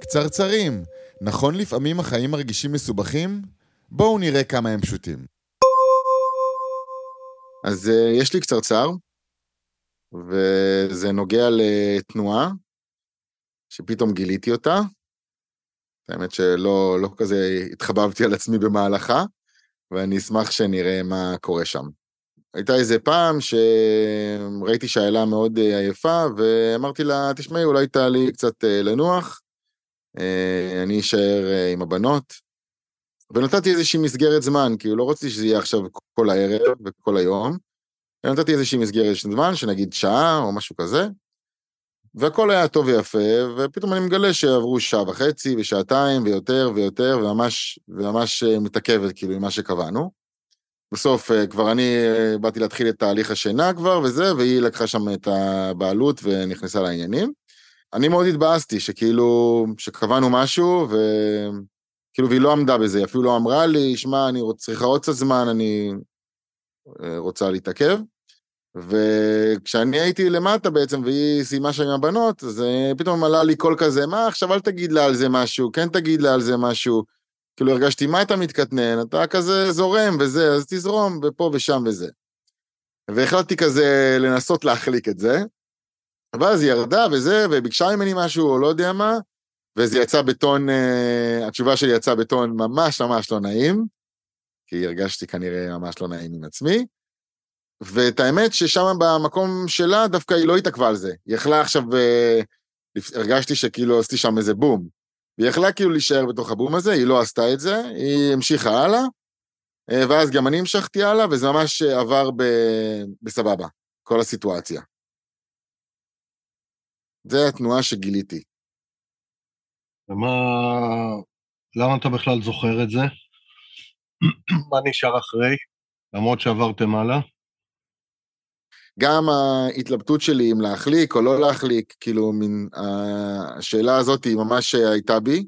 קצרצרים, נכון לפעמים החיים מרגישים מסובכים? בואו נראה כמה הם פשוטים. אז uh, יש לי קצרצר, וזה נוגע לתנועה, שפתאום גיליתי אותה. האמת שלא לא כזה התחבבתי על עצמי במהלכה, ואני אשמח שנראה מה קורה שם. הייתה איזה פעם שראיתי שהאלה מאוד אה, עייפה, ואמרתי לה, תשמעי, אולי תעלי קצת אה, לנוח, אני אשאר עם הבנות. ונתתי איזושהי מסגרת זמן, כאילו לא רציתי שזה יהיה עכשיו כל הערב וכל היום, נתתי איזושהי מסגרת זמן, שנגיד שעה או משהו כזה, והכל היה טוב ויפה, ופתאום אני מגלה שעברו שעה וחצי ושעתיים ויותר ויותר, וממש, וממש מתעכבת כאילו עם מה שקבענו. בסוף אה, כבר אני אה, באתי להתחיל את תהליך השינה כבר וזה, והיא לקחה שם את הבעלות ונכנסה לעניינים. אני מאוד התבאסתי שכאילו, שקבענו משהו, וכאילו, והיא לא עמדה בזה, היא אפילו לא אמרה לי, שמע, אני צריכה עוד קצת זמן, אני אה, רוצה להתעכב. וכשאני הייתי למטה בעצם, והיא סיימה שם עם הבנות, אז פתאום עלה לי קול כזה, מה, עכשיו אל תגיד לה על זה משהו, כן תגיד לה על זה משהו. כאילו הרגשתי, מה אתה מתקטנן? אתה כזה זורם וזה, אז תזרום, ופה ושם וזה. והחלטתי כזה לנסות להחליק את זה, ואז היא ירדה וזה, וביקשה ממני משהו, או לא יודע מה, וזה יצא בטון, uh, התשובה שלי יצאה בטון ממש ממש לא נעים, כי הרגשתי כנראה ממש לא נעים עם עצמי, ואת האמת ששם במקום שלה דווקא היא לא התעכבה על זה. היא יכלה עכשיו, uh, הרגשתי שכאילו עשיתי שם איזה בום. והיא יכלה כאילו להישאר בתוך הבום הזה, היא לא עשתה את זה, היא המשיכה הלאה, אה, ואז גם אני המשכתי הלאה, וזה ממש עבר ב... בסבבה, כל הסיטואציה. זה התנועה שגיליתי. ומה... למה אתה בכלל זוכר את זה? מה נשאר אחרי, למרות שעברתם הלאה? גם ההתלבטות שלי אם להחליק או לא להחליק, כאילו, מן, השאלה הזאת היא ממש הייתה בי,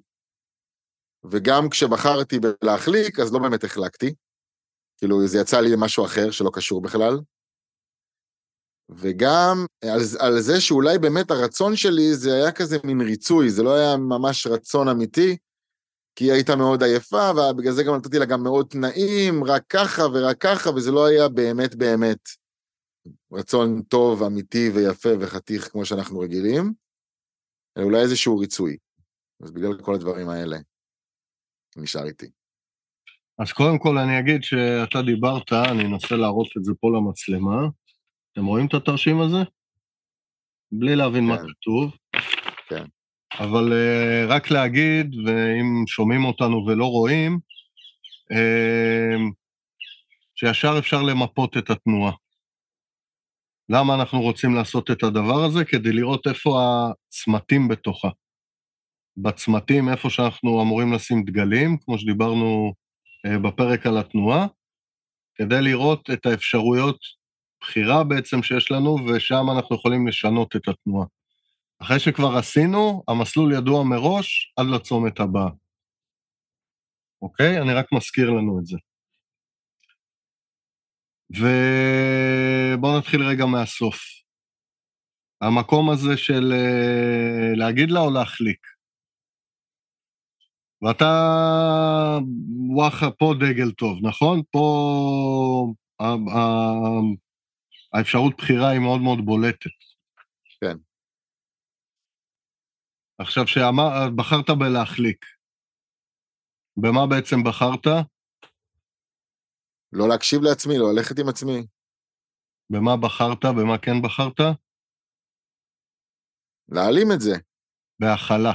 וגם כשבחרתי בלהחליק, אז לא באמת החלקתי. כאילו, זה יצא לי למשהו אחר שלא קשור בכלל. וגם על, על זה שאולי באמת הרצון שלי זה היה כזה מין ריצוי, זה לא היה ממש רצון אמיתי, כי היא הייתה מאוד עייפה, ובגלל זה גם נתתי לה גם מאוד תנאים, רק ככה ורק ככה, וזה לא היה באמת באמת רצון טוב, אמיתי ויפה וחתיך כמו שאנחנו רגילים, אלא אולי איזשהו ריצוי. אז בגלל כל הדברים האלה, נשאר איתי. אז קודם כל אני אגיד שאתה דיברת, אני אנסה להראות את זה פה למצלמה. אתם רואים את התרשים הזה? בלי להבין כן. מה כתוב. כן. אבל uh, רק להגיד, ואם שומעים אותנו ולא רואים, uh, שישר אפשר למפות את התנועה. למה אנחנו רוצים לעשות את הדבר הזה? כדי לראות איפה הצמתים בתוכה. בצמתים, איפה שאנחנו אמורים לשים דגלים, כמו שדיברנו אה, בפרק על התנועה, כדי לראות את האפשרויות בחירה בעצם שיש לנו, ושם אנחנו יכולים לשנות את התנועה. אחרי שכבר עשינו, המסלול ידוע מראש עד לצומת הבא. אוקיי? אני רק מזכיר לנו את זה. ובואו נתחיל רגע מהסוף. המקום הזה של אה, להגיד לה או להחליק. ואתה, וואחה, פה דגל טוב, נכון? פה האפשרות בחירה היא מאוד מאוד בולטת. כן. עכשיו, שבחרת בלהחליק, במה בעצם בחרת? לא להקשיב לעצמי, לא ללכת עם עצמי. במה בחרת? במה כן בחרת? להעלים את זה. בהכלה.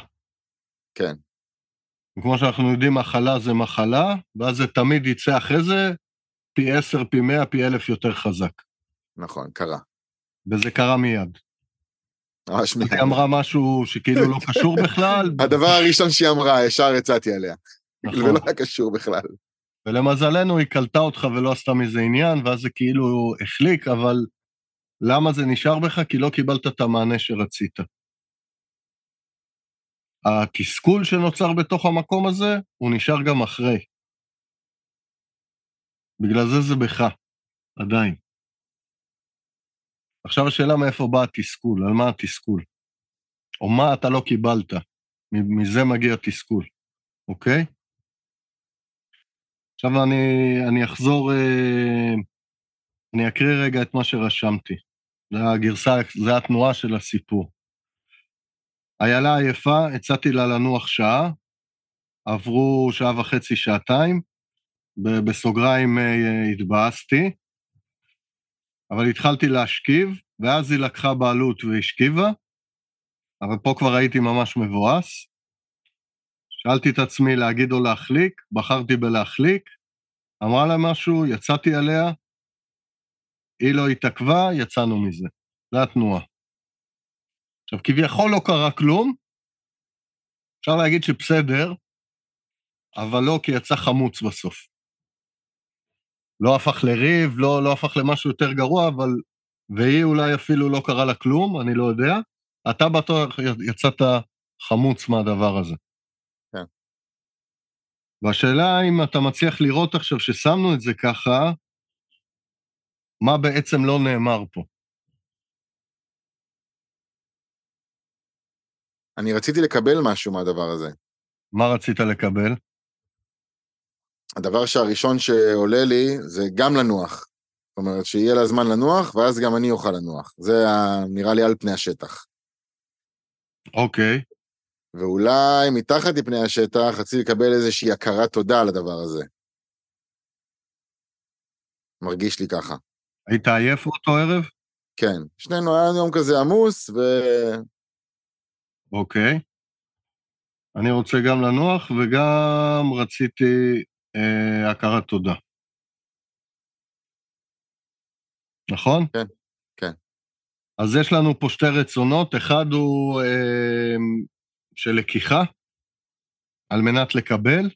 כן. וכמו שאנחנו יודעים, הכלה זה מחלה, ואז זה תמיד יצא אחרי זה פי עשר, פי מאה, פי אלף יותר חזק. נכון, קרה. וזה קרה מיד. ממש מיד. היא אמרה משהו שכאילו לא קשור בכלל. הדבר הראשון שהיא אמרה, ישר יצאתי עליה. נכון. זה לא היה קשור בכלל. ולמזלנו היא קלטה אותך ולא עשתה מזה עניין, ואז זה כאילו החליק, אבל למה זה נשאר בך? כי לא קיבלת את המענה שרצית. התסכול שנוצר בתוך המקום הזה, הוא נשאר גם אחרי. בגלל זה זה בך, עדיין. עכשיו השאלה מאיפה בא התסכול, על מה התסכול, או מה אתה לא קיבלת. מזה מגיע תסכול, אוקיי? עכשיו אני, אני אחזור, אה, אני אקריא רגע את מה שרשמתי. זה הגרסה, זה התנועה של הסיפור. איילה עייפה, הצעתי לה לנוח שעה, עברו שעה וחצי, שעתיים, בסוגריים אה, התבאסתי, אבל התחלתי להשכיב, ואז היא לקחה בעלות והשכיבה, אבל פה כבר הייתי ממש מבואס. שאלתי את עצמי להגיד או להחליק, בחרתי בלהחליק, אמרה לה משהו, יצאתי עליה, היא לא התעכבה, יצאנו מזה. זה התנועה. עכשיו, כביכול לא קרה כלום, אפשר להגיד שבסדר, אבל לא, כי יצא חמוץ בסוף. לא הפך לריב, לא, לא הפך למשהו יותר גרוע, אבל... והיא אולי אפילו לא קרה לה כלום, אני לא יודע. אתה בטוח יצאת חמוץ מהדבר הזה. כן. והשאלה אם אתה מצליח לראות עכשיו ששמנו את זה ככה, מה בעצם לא נאמר פה. אני רציתי לקבל משהו מהדבר הזה. מה רצית לקבל? הדבר שהראשון שעולה לי זה גם לנוח. זאת אומרת, שיהיה לה זמן לנוח, ואז גם אני אוכל לנוח. זה נראה לי על פני השטח. אוקיי. ואולי מתחת לפני השטח רציתי לקבל איזושהי הכרת תודה על הדבר הזה. מרגיש לי ככה. היית עייף אותו ערב? כן. שנינו היה יום כזה עמוס, ו... אוקיי. אני רוצה גם לנוח וגם רציתי אה, הכרת תודה. נכון? כן, כן. אז יש לנו פה שתי רצונות, אחד הוא אה, של לקיחה, על מנת לקבל,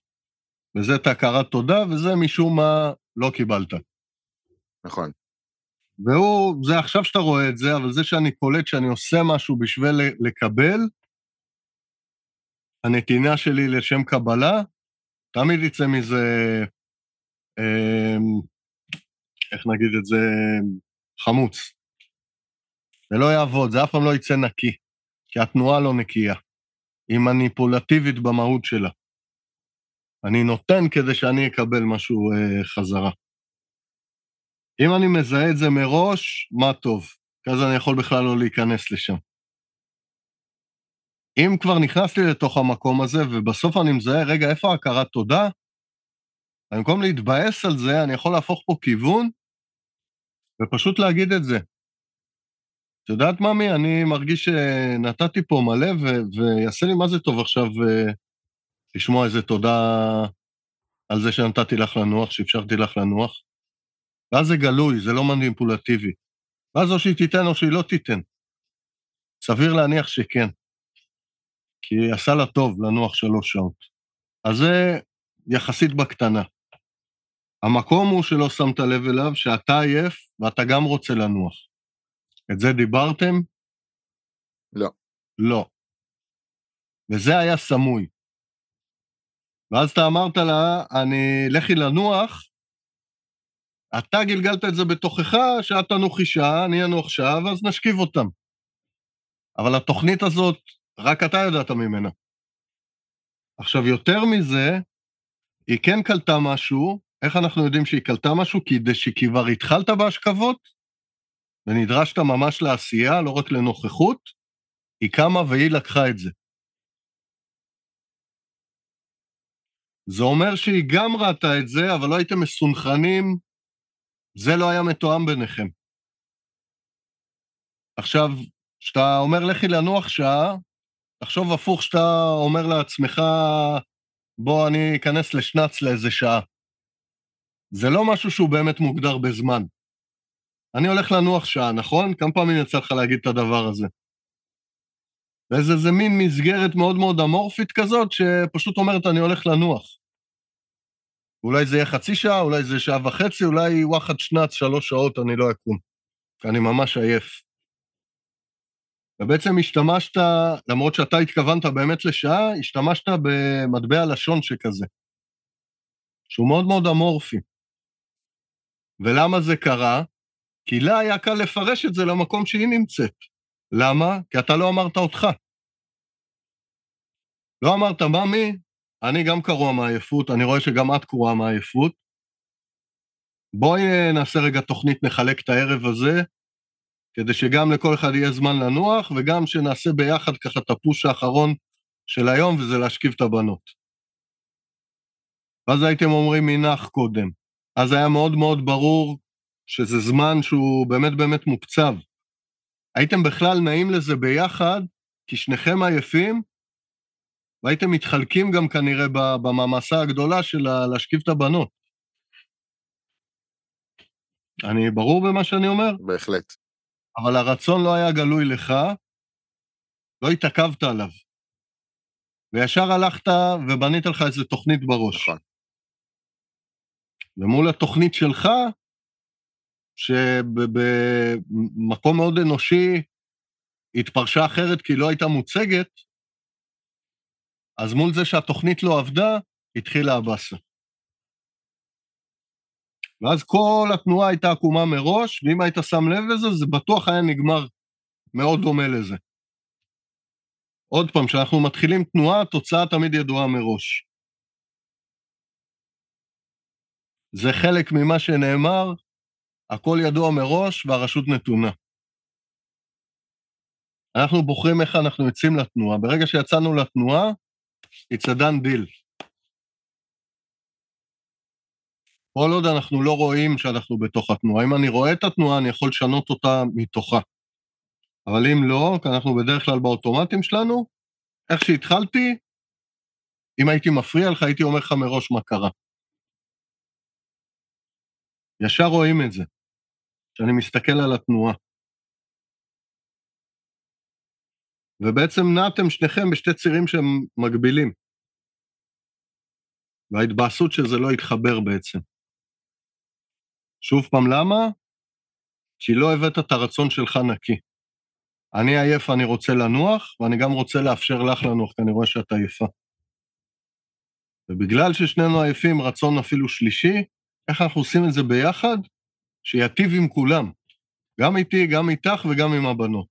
וזה את הכרת תודה, וזה משום מה לא קיבלת. נכון. והוא, זה עכשיו שאתה רואה את זה, אבל זה שאני קולט שאני עושה משהו בשביל לקבל, הנתינה שלי לשם קבלה, תמיד יצא מזה, אה, איך נגיד את זה, חמוץ. זה לא יעבוד, זה אף פעם לא יצא נקי, כי התנועה לא נקייה. היא מניפולטיבית במהות שלה. אני נותן כדי שאני אקבל משהו אה, חזרה. אם אני מזהה את זה מראש, מה טוב, כי אז אני יכול בכלל לא להיכנס לשם. אם כבר נכנסתי לתוך המקום הזה, ובסוף אני מזהה, רגע, איפה ההכרת תודה? במקום להתבאס על זה, אני יכול להפוך פה כיוון ופשוט להגיד את זה. את יודעת, ממי, אני מרגיש שנתתי פה מלא, ו- ויעשה לי מה זה טוב עכשיו uh, לשמוע איזה תודה על זה שנתתי לך לנוח, שאפשרתי לך לנוח. ואז זה גלוי, זה לא מניפולטיבי. ואז או שהיא תיתן או שהיא לא תיתן. סביר להניח שכן. כי עשה לה טוב לנוח שלוש שעות. אז זה יחסית בקטנה. המקום הוא שלא שמת לב אליו, שאתה עייף ואתה גם רוצה לנוח. את זה דיברתם? לא. לא. וזה היה סמוי. ואז אתה אמרת לה, אני, לכי לנוח, אתה גלגלת את זה בתוכך, שאת תנוחי שעה, אני אנוח שעה, ואז נשכיב אותם. אבל התוכנית הזאת, רק אתה ידעת ממנה. עכשיו, יותר מזה, היא כן קלטה משהו, איך אנחנו יודעים שהיא קלטה משהו? כי שכבר התחלת בהשכבות, ונדרשת ממש לעשייה, לא רק לנוכחות, היא קמה והיא לקחה את זה. זה אומר שהיא גם ראתה את זה, אבל לא הייתם מסונכרנים, זה לא היה מתואם ביניכם. עכשיו, כשאתה אומר לכי לנוח שעה, תחשוב הפוך שאתה אומר לעצמך, בוא אני אכנס לשנץ לאיזה שעה. זה לא משהו שהוא באמת מוגדר בזמן. אני הולך לנוח שעה, נכון? כמה פעמים יצא לך להגיד את הדבר הזה? וזה איזה מין מסגרת מאוד מאוד אמורפית כזאת, שפשוט אומרת, אני הולך לנוח. אולי זה יהיה חצי שעה, אולי זה שעה וחצי, אולי וואחד שנץ, שלוש שעות, אני לא אקום. אני ממש עייף. ובעצם השתמשת, למרות שאתה התכוונת באמת לשעה, השתמשת במטבע לשון שכזה, שהוא מאוד מאוד אמורפי. ולמה זה קרה? כי לה היה קל לפרש את זה למקום שהיא נמצאת. למה? כי אתה לא אמרת אותך. לא אמרת, ממי, אני גם קרוע מעייפות, אני רואה שגם את קרועה מעייפות. בואי אה, נעשה רגע תוכנית, נחלק את הערב הזה, כדי שגם לכל אחד יהיה זמן לנוח, וגם שנעשה ביחד ככה את הפוש האחרון של היום, וזה להשכיב את הבנות. ואז הייתם אומרים מי נח קודם. אז היה מאוד מאוד ברור שזה זמן שהוא באמת באמת מוקצב. הייתם בכלל נעים לזה ביחד, כי שניכם עייפים, והייתם מתחלקים גם כנראה במעמסה הגדולה של להשכיב את הבנות. אני ברור במה שאני אומר? בהחלט. אבל הרצון לא היה גלוי לך, לא התעכבת עליו. וישר הלכת ובנית לך איזו תוכנית בראש. נכון. ומול התוכנית שלך, שבמקום מאוד אנושי התפרשה אחרת כי לא הייתה מוצגת, אז מול זה שהתוכנית לא עבדה, התחילה הבאסה. ואז כל התנועה הייתה עקומה מראש, ואם היית שם לב לזה, זה בטוח היה נגמר מאוד דומה לזה. עוד פעם, כשאנחנו מתחילים תנועה, התוצאה תמיד ידועה מראש. זה חלק ממה שנאמר, הכל ידוע מראש והרשות נתונה. אנחנו בוחרים איך אנחנו יוצאים לתנועה. ברגע שיצאנו לתנועה, it's a done deal. כל עוד אנחנו לא רואים שאנחנו בתוך התנועה. אם אני רואה את התנועה, אני יכול לשנות אותה מתוכה. אבל אם לא, כי אנחנו בדרך כלל באוטומטים שלנו, איך שהתחלתי, אם הייתי מפריע לך, הייתי אומר לך מראש מה קרה. ישר רואים את זה, כשאני מסתכל על התנועה. ובעצם נעתם שניכם בשתי צירים שהם מגבילים. וההתבאסות של זה לא יתחבר בעצם. שוב פעם, למה? כי לא הבאת את הרצון שלך נקי. אני עייף, אני רוצה לנוח, ואני גם רוצה לאפשר לך לנוח, כי אני רואה שאת עייפה. ובגלל ששנינו עייפים, רצון אפילו שלישי, איך אנחנו עושים את זה ביחד? שיטיב עם כולם. גם איתי, גם איתך וגם עם הבנות.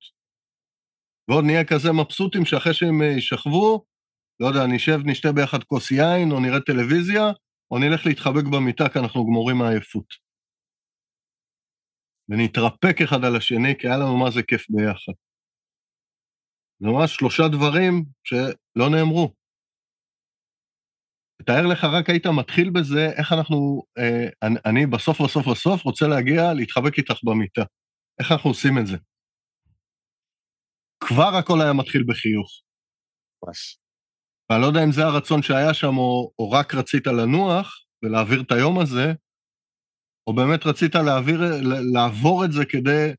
ועוד נהיה כזה מבסוטים שאחרי שהם יישכבו, לא יודע, נשב, נשתה ביחד כוס יין, או נראה טלוויזיה, או נלך להתחבק במיטה כי אנחנו גמורים מעייפות. ונתרפק אחד על השני, כי היה לנו מה זה כיף ביחד. ממש שלושה דברים שלא נאמרו. תאר לך, רק היית מתחיל בזה, איך אנחנו, אה, אני, אני בסוף בסוף בסוף רוצה להגיע להתחבק איתך במיטה. איך אנחנו עושים את זה? כבר הכל היה מתחיל בחיוך. ממש. ואני לא יודע אם זה הרצון שהיה שם, או, או רק רצית לנוח ולהעביר את היום הזה, או באמת רצית להעביר, לעבור את זה כדי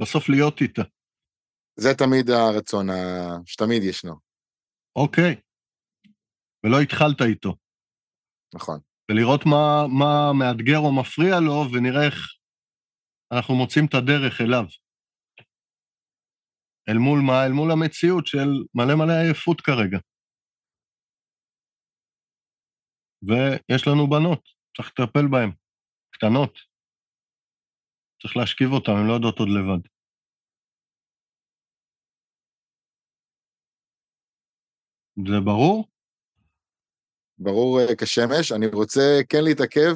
בסוף להיות איתה. זה תמיד הרצון שתמיד ישנו. אוקיי. ולא התחלת איתו. נכון. ולראות מה, מה מאתגר או מפריע לו, ונראה איך אנחנו מוצאים את הדרך אליו. אל מול מה? אל מול המציאות של מלא מלא עייפות כרגע. ויש לנו בנות, צריך לטפל בהן, קטנות. צריך להשכיב אותן, הן לא יודעות עוד לבד. זה ברור? ברור אה, כשמש. אני רוצה כן להתעכב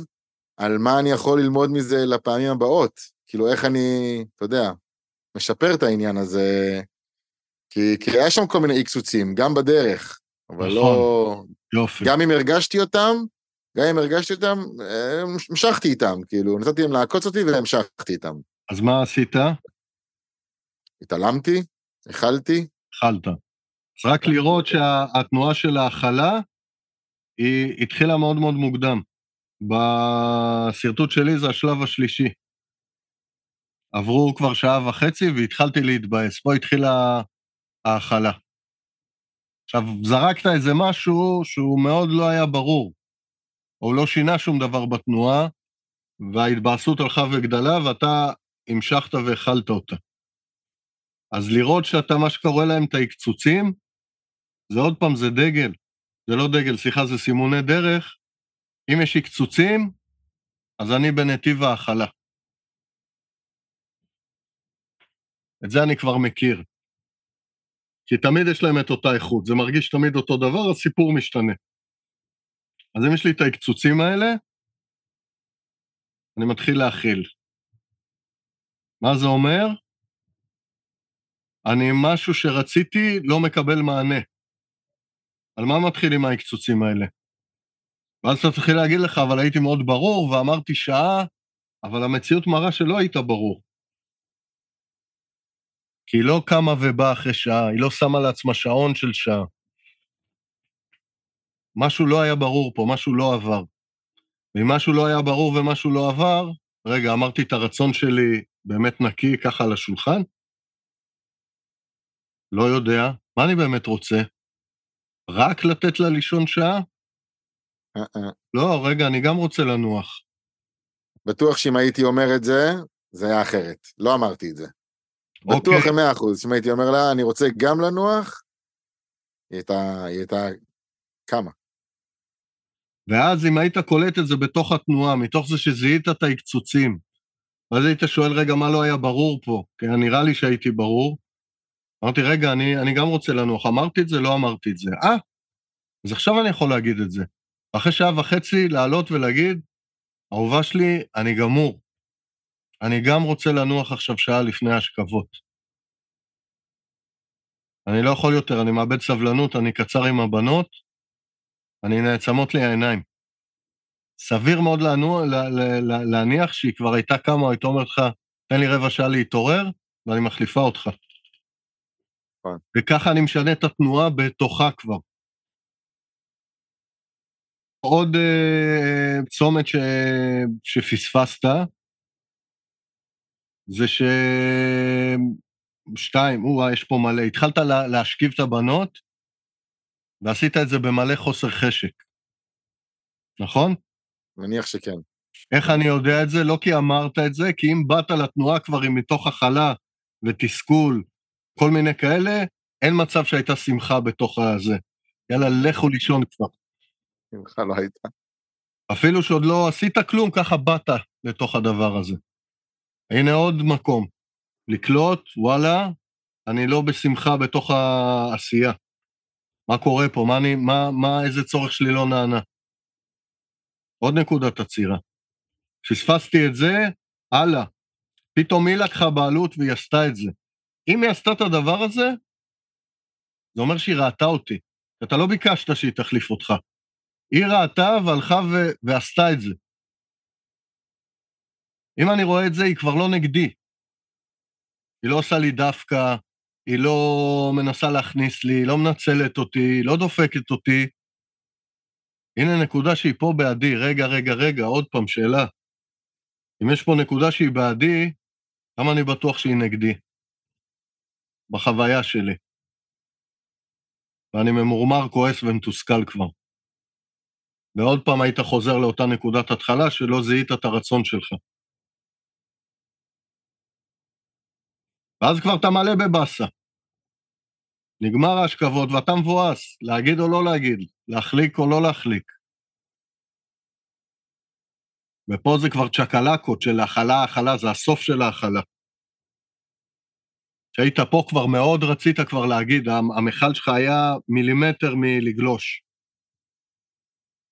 על מה אני יכול ללמוד מזה לפעמים הבאות. כאילו, איך אני, אתה יודע, משפר את העניין הזה. כי, כי היה שם כל מיני איקסוצים, גם בדרך, אבל לא- נכון, לא... יופי. גם אם הרגשתי אותם, גם אם הרגשתי אותם, אה, המשכתי איתם, כאילו, נתתי להם לעקוץ אותי והמשכתי איתם. אז מה עשית? התעלמתי, הכלתי. אכלת. אז רק לראות שהתנועה של ההכלה היא התחילה מאוד מאוד מוקדם. בשרטוט שלי זה השלב השלישי. עברו כבר שעה וחצי והתחלתי להתבאס. פה התחילה ההכלה. עכשיו, זרקת איזה משהו שהוא מאוד לא היה ברור, או לא שינה שום דבר בתנועה, וההתבאסות הלכה וגדלה, ואתה המשכת והכלת אותה. אז לראות שאתה, מה שקורא להם את ההקצוצים, זה עוד פעם, זה דגל. זה לא דגל, סליחה, זה סימוני דרך. אם יש הקצוצים, אז אני בנתיב ההכלה. את זה אני כבר מכיר. כי תמיד יש להם את אותה איכות, זה מרגיש תמיד אותו דבר, הסיפור משתנה. אז אם יש לי את ההקצוצים האלה, אני מתחיל להכיל. מה זה אומר? אני משהו שרציתי לא מקבל מענה. על מה מתחיל עם ההקצוצים האלה? ואז אתה תתחיל להגיד לך, אבל הייתי מאוד ברור ואמרתי שעה, אבל המציאות מראה שלא היית ברור. כי היא לא קמה ובאה אחרי שעה, היא לא שמה לעצמה שעון של שעה. משהו לא היה ברור פה, משהו לא עבר. ואם משהו לא היה ברור ומשהו לא עבר, רגע, אמרתי את הרצון שלי באמת נקי ככה על השולחן? לא יודע. מה אני באמת רוצה? רק לתת לה לישון שעה? לא, רגע, אני גם רוצה לנוח. בטוח שאם הייתי אומר את זה, זה היה אחרת. לא אמרתי את זה. בטוח אוקיי. במאה אחוז, שאם הייתי אומר לה, אני רוצה גם לנוח, היא הייתה, היא הייתה קמה. ואז אם היית קולט את זה בתוך התנועה, מתוך זה שזיהית את ההקצוצים, ואז היית שואל, רגע, מה לא היה ברור פה? כי נראה לי שהייתי ברור. אמרתי, רגע, אני, אני גם רוצה לנוח. אמרתי את זה, לא אמרתי את זה. אה, אז עכשיו אני יכול להגיד את זה. אחרי שעה וחצי לעלות ולהגיד, אהובה שלי, אני גמור. אני גם רוצה לנוח עכשיו שעה לפני ההשכבות. אני לא יכול יותר, אני מאבד סבלנות, אני קצר עם הבנות, אני נעצמות לי העיניים. סביר מאוד לנוע, לה, לה, לה, להניח שהיא כבר הייתה קמה, הייתה אומרת לך, תן לי רבע שעה להתעורר, ואני מחליפה אותך. נכון. וככה אני משנה את התנועה בתוכה כבר. עוד אה, צומת ש... שפספסת, זה ש... שתיים, או יש פה מלא. התחלת לה, להשכיב את הבנות, ועשית את זה במלא חוסר חשק. נכון? מניח שכן. איך אני יודע את זה? לא כי אמרת את זה, כי אם באת לתנועה כבר עם מתוך הכלה ותסכול, כל מיני כאלה, אין מצב שהייתה שמחה בתוך הזה. יאללה, לכו לישון כבר. שמחה לא הייתה. אפילו שעוד לא עשית כלום, ככה באת לתוך הדבר הזה. הנה עוד מקום. לקלוט, וואלה, אני לא בשמחה בתוך העשייה. מה קורה פה? מה אני, מה, מה, איזה צורך שלי לא נענה? עוד נקודת עצירה. פספסתי את זה, הלאה. פתאום היא לקחה בעלות והיא עשתה את זה. אם היא עשתה את הדבר הזה, זה אומר שהיא ראתה אותי. אתה לא ביקשת שהיא תחליף אותך. היא ראתה והלכה ו- ועשתה את זה. אם אני רואה את זה, היא כבר לא נגדי. היא לא עושה לי דווקא, היא לא מנסה להכניס לי, היא לא מנצלת אותי, היא לא דופקת אותי. הנה נקודה שהיא פה בעדי, רגע, רגע, רגע, עוד פעם, שאלה. אם יש פה נקודה שהיא בעדי, למה אני בטוח שהיא נגדי? בחוויה שלי. ואני ממורמר, כועס ומתוסכל כבר. ועוד פעם היית חוזר לאותה נקודת התחלה שלא זיהית את הרצון שלך. ואז כבר אתה מלא בבאסה. נגמר ההשכבות ואתה מבואס, להגיד או לא להגיד, להחליק או לא להחליק. ופה זה כבר צ'קלקות של הכלה, הכלה, זה הסוף של ההכלה. כשהיית פה כבר מאוד רצית כבר להגיד, המכל שלך היה מילימטר מלגלוש.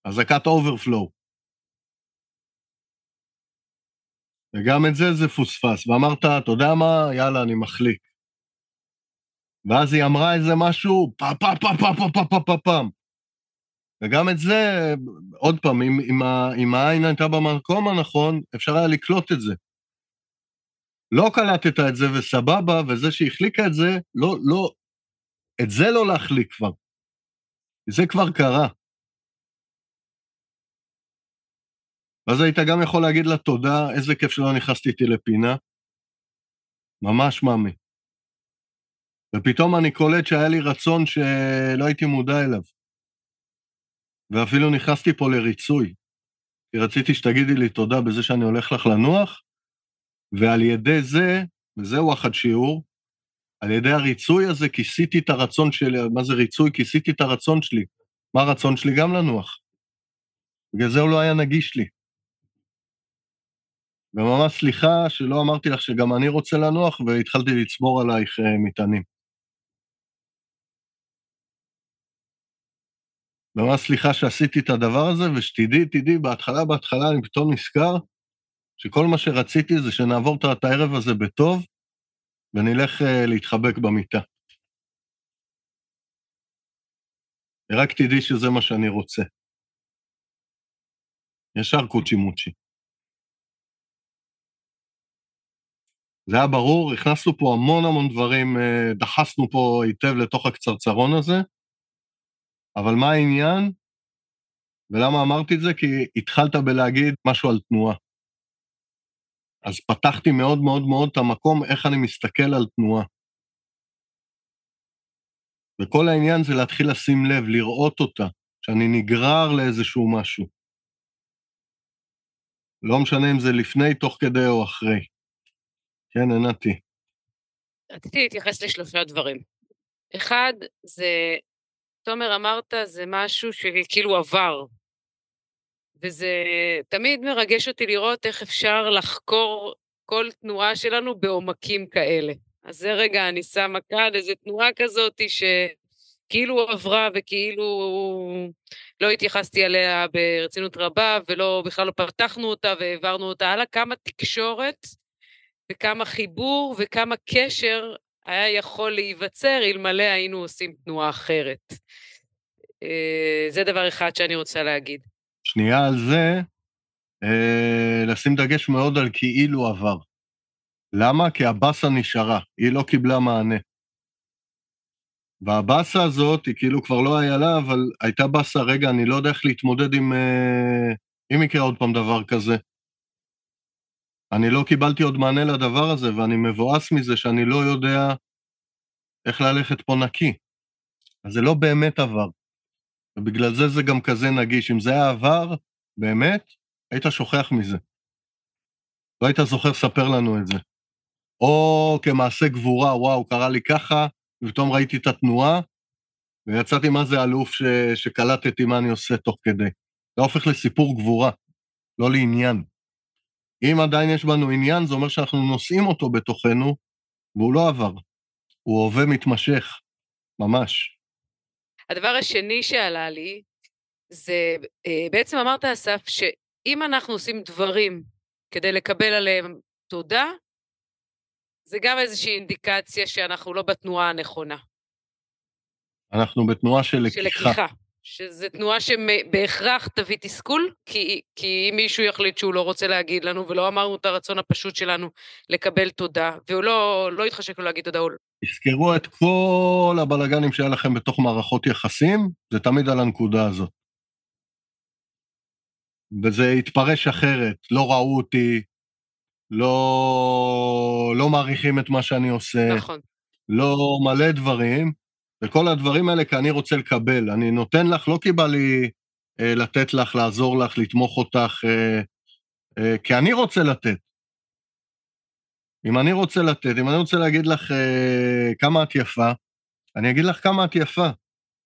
אזעקת overflow. וגם את זה זה פוספס, ואמרת, אתה יודע מה, יאללה, אני מחליק. ואז היא אמרה איזה משהו, פה פה פה פה פה פה פה פה פעם. וגם את זה, עוד פעם, אם, אם, אם העין הייתה במקום הנכון, אפשר היה לקלוט את זה. לא קלטת את זה וסבבה, וזה שהחליקה את זה, לא, לא, את זה לא להחליק כבר. זה כבר קרה. ואז היית גם יכול להגיד לה תודה, איזה כיף שלא נכנסתי איתי לפינה. ממש מאמי. ופתאום אני קולט שהיה לי רצון שלא הייתי מודע אליו. ואפילו נכנסתי פה לריצוי. כי רציתי שתגידי לי תודה בזה שאני הולך לך לנוח, ועל ידי זה, וזהו החד-שיעור, על ידי הריצוי הזה כיסיתי את הרצון שלי, מה זה ריצוי? כיסיתי את הרצון שלי. מה הרצון שלי? גם לנוח. בגלל זה הוא לא היה נגיש לי. וממש סליחה שלא אמרתי לך שגם אני רוצה לנוח, והתחלתי לצבור עלייך אה, מטענים. ממש סליחה שעשיתי את הדבר הזה, ושתדעי, תדעי, בהתחלה, בהתחלה אני פתאום נזכר שכל מה שרציתי זה שנעבור את הערב הזה בטוב, ונלך אה, להתחבק במיטה. רק תדעי שזה מה שאני רוצה. ישר קוצ'י מוצ'י. זה היה ברור, הכנסנו פה המון המון דברים, אה, דחסנו פה היטב לתוך הקצרצרון הזה, אבל מה העניין? ולמה אמרתי את זה? כי התחלת בלהגיד משהו על תנועה. אז פתחתי מאוד מאוד מאוד את המקום איך אני מסתכל על תנועה. וכל העניין זה להתחיל לשים לב, לראות אותה, שאני נגרר לאיזשהו משהו. לא משנה אם זה לפני, תוך כדי או אחרי. כן, ענתי. רציתי להתייחס לשלושה דברים. אחד, זה, תומר אמרת, זה משהו שכאילו עבר. וזה תמיד מרגש אותי לראות איך אפשר לחקור כל תנועה שלנו בעומקים כאלה. אז זה רגע, אני שמה כאן איזו תנועה כזאת שכאילו עברה וכאילו לא התייחסתי עליה ברצינות רבה, ולא, בכלל לא פתחנו אותה והעברנו אותה הלאה. כמה תקשורת וכמה חיבור וכמה קשר היה יכול להיווצר אלמלא היינו עושים תנועה אחרת. אה, זה דבר אחד שאני רוצה להגיד. שנייה על זה, אה, לשים דגש מאוד על כאילו עבר. למה? כי הבאסה נשארה, היא לא קיבלה מענה. והבאסה הזאת, היא כאילו כבר לא היה לה, אבל הייתה באסה, רגע, אני לא יודע איך להתמודד עם... אה, אם יקרה עוד פעם דבר כזה. אני לא קיבלתי עוד מענה לדבר הזה, ואני מבואס מזה שאני לא יודע איך ללכת פה נקי. אז זה לא באמת עבר. ובגלל זה זה גם כזה נגיש. אם זה היה עבר, באמת, היית שוכח מזה. לא היית זוכר לספר לנו את זה. או כמעשה גבורה, וואו, קרה לי ככה, ופתאום ראיתי את התנועה, ויצאתי מה זה אלוף ש... שקלטתי מה אני עושה תוך כדי. זה הופך לסיפור גבורה, לא לעניין. אם עדיין יש בנו עניין, זה אומר שאנחנו נושאים אותו בתוכנו, והוא לא עבר. הוא הווה מתמשך, ממש. הדבר השני שעלה לי, זה אה, בעצם אמרת, אסף, שאם אנחנו עושים דברים כדי לקבל עליהם תודה, זה גם איזושהי אינדיקציה שאנחנו לא בתנועה הנכונה. אנחנו בתנועה של לקיחה. של לקיחה. שזו תנועה שבהכרח תביא תסכול, כי, כי אם מישהו יחליט שהוא לא רוצה להגיד לנו, ולא אמרנו את הרצון הפשוט שלנו לקבל תודה, והוא לא, לא יתחשק לו להגיד תודה, הוא... לא. תזכרו את כל הבלגנים שהיה לכם בתוך מערכות יחסים, זה תמיד על הנקודה הזאת. וזה יתפרש אחרת, לא ראו אותי, לא, לא מעריכים את מה שאני עושה, נכון. לא מלא דברים, וכל הדברים האלה כי אני רוצה לקבל. אני נותן לך, לא כי בא לי אה, לתת לך, לעזור לך, לתמוך אותך, אה, אה, כי אני רוצה לתת. אם אני רוצה לתת, אם אני רוצה להגיד לך אה, כמה את יפה, אני אגיד לך כמה את יפה.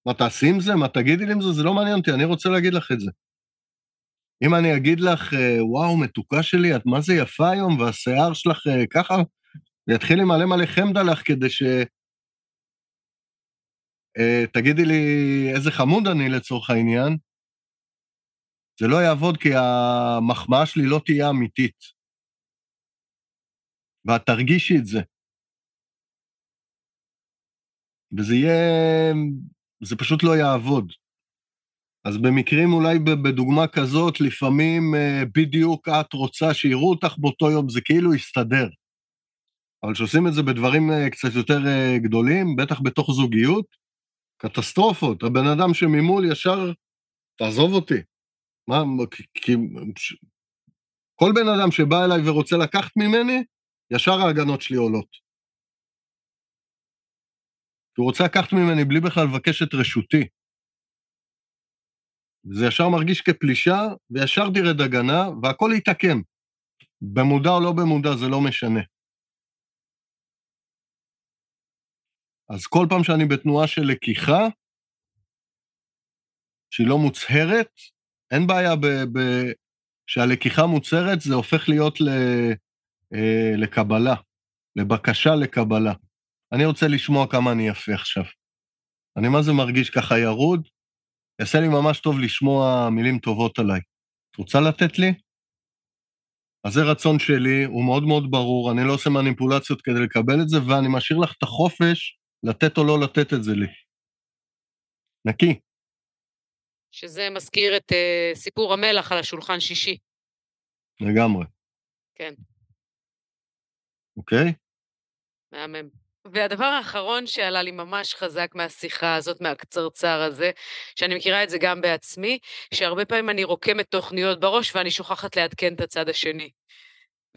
מה תעשי עם זה? מה תגידי לי עם זה? זה לא מעניין אותי, אני רוצה להגיד לך את זה. אם אני אגיד לך, אה, וואו, מתוקה שלי, את מה זה יפה היום, והשיער שלך אה, ככה, ויתחיל לי מלא מלא חמד עליך כדי ש... אה, תגידי לי איזה חמוד אני לצורך העניין, זה לא יעבוד כי המחמאה שלי לא תהיה אמיתית. ואת תרגישי את זה. וזה יהיה... זה פשוט לא יעבוד. אז במקרים אולי בדוגמה כזאת, לפעמים אה, בדיוק את רוצה שיראו אותך באותו יום, זה כאילו יסתדר. אבל כשעושים את זה בדברים אה, קצת יותר גדולים, בטח בתוך זוגיות, קטסטרופות. הבן אדם שממול ישר, תעזוב אותי. מה, כי... כל בן אדם שבא אליי ורוצה לקחת ממני, ישר ההגנות שלי עולות. הוא רוצה לקחת ממני בלי בכלל לבקש את רשותי. זה ישר מרגיש כפלישה, וישר תרד הגנה, והכל יתעקם. במודע או לא במודע, זה לא משנה. אז כל פעם שאני בתנועה של לקיחה, שהיא לא מוצהרת, אין בעיה ב... ב שהלקיחה מוצהרת, זה הופך להיות ל, אה, לקבלה, לבקשה לקבלה. אני רוצה לשמוע כמה אני יפה עכשיו. אני מה זה מרגיש ככה ירוד, יעשה לי ממש טוב לשמוע מילים טובות עליי. את רוצה לתת לי? אז זה רצון שלי, הוא מאוד מאוד ברור, אני לא עושה מניפולציות כדי לקבל את זה, ואני משאיר לך את החופש לתת או לא לתת את זה לי. נקי. שזה מזכיר את uh, סיפור המלח על השולחן שישי. לגמרי. כן. אוקיי? מהמם. והדבר האחרון שעלה לי ממש חזק מהשיחה הזאת, מהקצרצר הזה, שאני מכירה את זה גם בעצמי, שהרבה פעמים אני רוקמת תוכניות בראש ואני שוכחת לעדכן את הצד השני.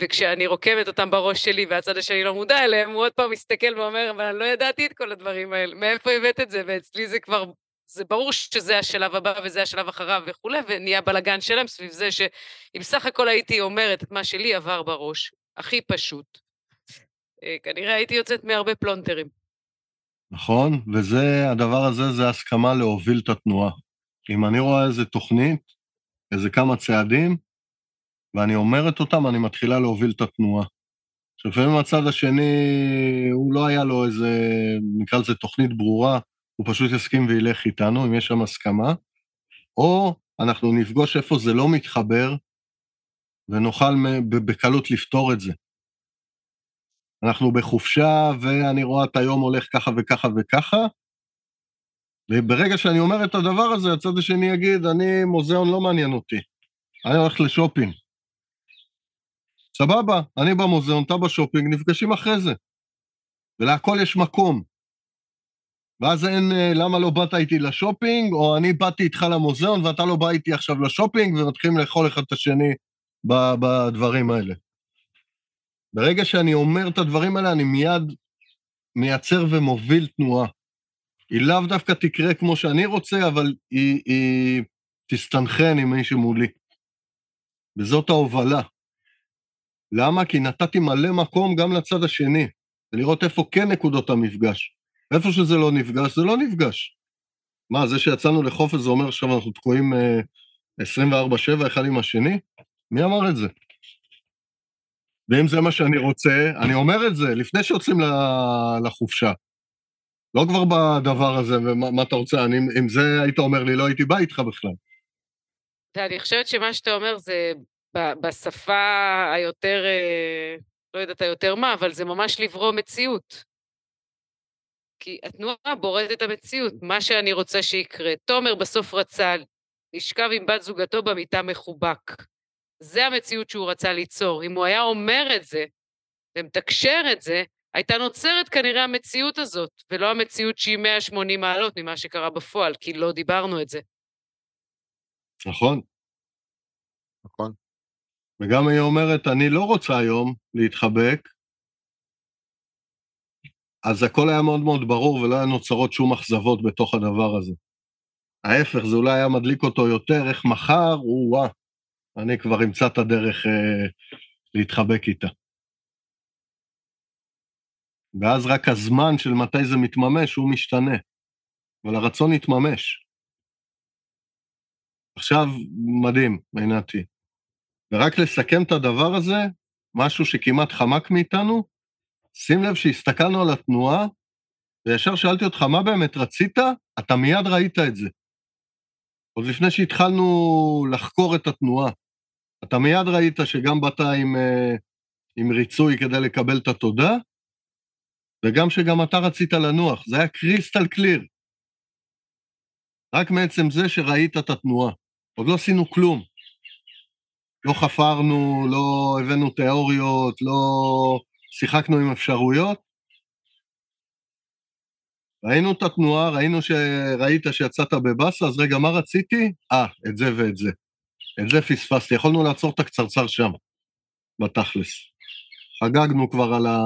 וכשאני רוקמת אותם בראש שלי והצד השני לא מודע אליהם, הוא עוד פעם מסתכל ואומר, אבל אני לא ידעתי את כל הדברים האלה, מאיפה הבאת את זה? ואצלי זה כבר, זה ברור שזה השלב הבא וזה השלב אחריו וכולי, ונהיה בלאגן שלם סביב זה שאם סך הכל הייתי אומרת את מה שלי עבר בראש, הכי פשוט, אה, כנראה הייתי יוצאת מהרבה פלונטרים. נכון, וזה, הדבר הזה זה הסכמה להוביל את התנועה. אם אני רואה איזה תוכנית, איזה כמה צעדים, ואני אומרת אותם, אני מתחילה להוביל את התנועה. שלפעמים הצד השני, הוא לא היה לו איזה, נקרא לזה תוכנית ברורה, הוא פשוט יסכים וילך איתנו, אם יש שם הסכמה, או אנחנו נפגוש איפה זה לא מתחבר, ונוכל בקלות לפתור את זה. אנחנו בחופשה, ואני רואה את היום הולך ככה וככה וככה, וברגע שאני אומר את הדבר הזה, הצד השני יגיד, אני, מוזיאון לא מעניין אותי, אני הולך לשופינג. סבבה, אני במוזיאון, אתה בשופינג, נפגשים אחרי זה. ולהכל יש מקום. ואז אין אה, למה לא באת איתי לשופינג, או אני באתי איתך למוזיאון ואתה לא בא איתי עכשיו לשופינג, ומתחילים לאכול אחד את השני בדברים האלה. ברגע שאני אומר את הדברים האלה, אני מיד מייצר ומוביל תנועה. היא לאו דווקא תקרה כמו שאני רוצה, אבל היא, היא תסתנכרן עם מי שמולי. וזאת ההובלה. למה? כי נתתי מלא מקום גם לצד השני, ולראות איפה כן נקודות המפגש. איפה שזה לא נפגש, זה לא נפגש. מה, זה שיצאנו לחופש זה אומר עכשיו אנחנו תקועים uh, 24-7 אחד עם השני? מי אמר את זה? ואם זה מה שאני רוצה, אני אומר את זה לפני שיוצאים לחופשה. לא כבר בדבר הזה, ומה אתה רוצה, אני, אם זה היית אומר לי, לא הייתי בא איתך בכלל. אני חושבת שמה שאתה אומר זה בשפה היותר, אה, לא יודעת היותר מה, אבל זה ממש לברוא מציאות. כי התנועה בוראת את המציאות, מה שאני רוצה שיקרה. תומר בסוף רצה לשכב עם בת זוגתו במיטה מחובק. זה המציאות שהוא רצה ליצור. אם הוא היה אומר את זה ומתקשר את זה, הייתה נוצרת כנראה המציאות הזאת, ולא המציאות שהיא 180 מעלות ממה שקרה בפועל, כי לא דיברנו את זה. נכון. נכון. וגם היא אומרת, אני לא רוצה היום להתחבק, אז הכל היה מאוד מאוד ברור ולא היה נוצרות שום אכזבות בתוך הדבר הזה. ההפך, זה אולי היה מדליק אותו יותר, איך מחר, הוא וואה, אני כבר אמצא את הדרך אה, להתחבק איתה. ואז רק הזמן של מתי זה מתממש, הוא משתנה. אבל הרצון יתממש. עכשיו, מדהים, עינתי. ורק לסכם את הדבר הזה, משהו שכמעט חמק מאיתנו, שים לב שהסתכלנו על התנועה, וישר שאלתי אותך, מה באמת רצית? אתה מיד ראית את זה. עוד לפני שהתחלנו לחקור את התנועה. אתה מיד ראית שגם באת עם, אה, עם ריצוי כדי לקבל את התודה, וגם שגם אתה רצית לנוח. זה היה קריסטל קליר. רק מעצם זה שראית את התנועה. עוד לא עשינו כלום. לא חפרנו, לא הבאנו תיאוריות, לא שיחקנו עם אפשרויות. ראינו את התנועה, ראינו שראית שיצאת בבאסה, אז רגע, מה רציתי? אה, את זה ואת זה. את זה פספסתי, יכולנו לעצור את הקצרצר שם, בתכלס. חגגנו כבר על, ה...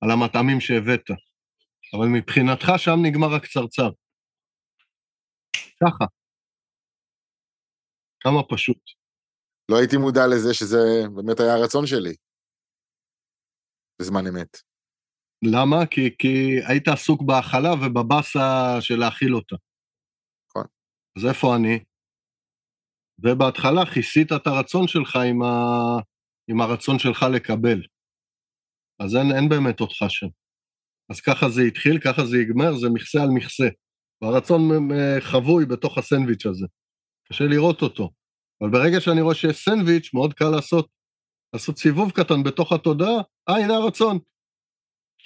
על המטעמים שהבאת, אבל מבחינתך שם נגמר הקצרצר. ככה. כמה פשוט. לא הייתי מודע לזה שזה באמת היה הרצון שלי. בזמן אמת. למה? כי, כי היית עסוק בהאכלה ובבאסה של להאכיל אותה. נכון. אז איפה אני? ובהתחלה כיסית את הרצון שלך עם, ה... עם הרצון שלך לקבל. אז אין, אין באמת אותך שם. אז ככה זה התחיל, ככה זה ייגמר, זה מכסה על מכסה. והרצון אה, חבוי בתוך הסנדוויץ' הזה. קשה לראות אותו. אבל ברגע שאני רואה שיש סנדוויץ', מאוד קל לעשות, לעשות סיבוב קטן בתוך התודעה, אה, הנה הרצון.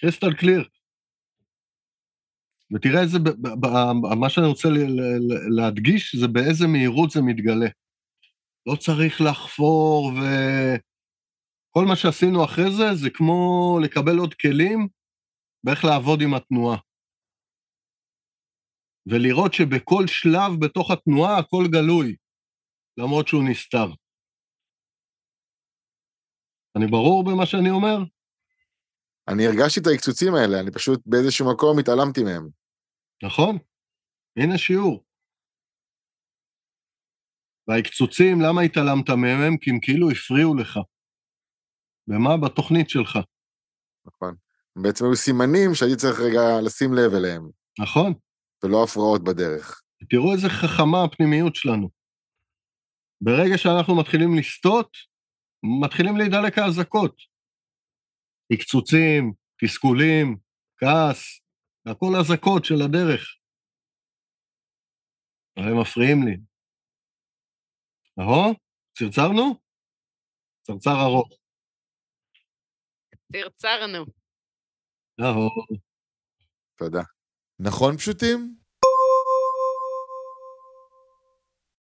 קריסטל קליר. ותראה איזה, מה שאני רוצה להדגיש זה באיזה מהירות זה מתגלה. לא צריך לחפור ו... כל מה שעשינו אחרי זה, זה כמו לקבל עוד כלים ואיך לעבוד עם התנועה. ולראות שבכל שלב בתוך התנועה הכל גלוי, למרות שהוא נסתר. אני ברור במה שאני אומר? אני הרגשתי את ההקצוצים האלה, אני פשוט באיזשהו מקום התעלמתי מהם. נכון? הנה שיעור. וההקצוצים, למה התעלמת מהם? כי הם כאילו הפריעו לך. במה? בתוכנית שלך. נכון. בעצם היו סימנים שהייתי צריך רגע לשים לב אליהם, נכון? ולא הפרעות בדרך. תראו איזה חכמה הפנימיות שלנו. ברגע שאנחנו מתחילים לסטות, מתחילים להידלק האזעקות. הקצוצים, תסכולים, כעס, הכל אזעקות של הדרך. הם מפריעים לי. נכון? צרצרנו? צרצר ארוך. צרצרנו. נכון. תודה. נכון פשוטים?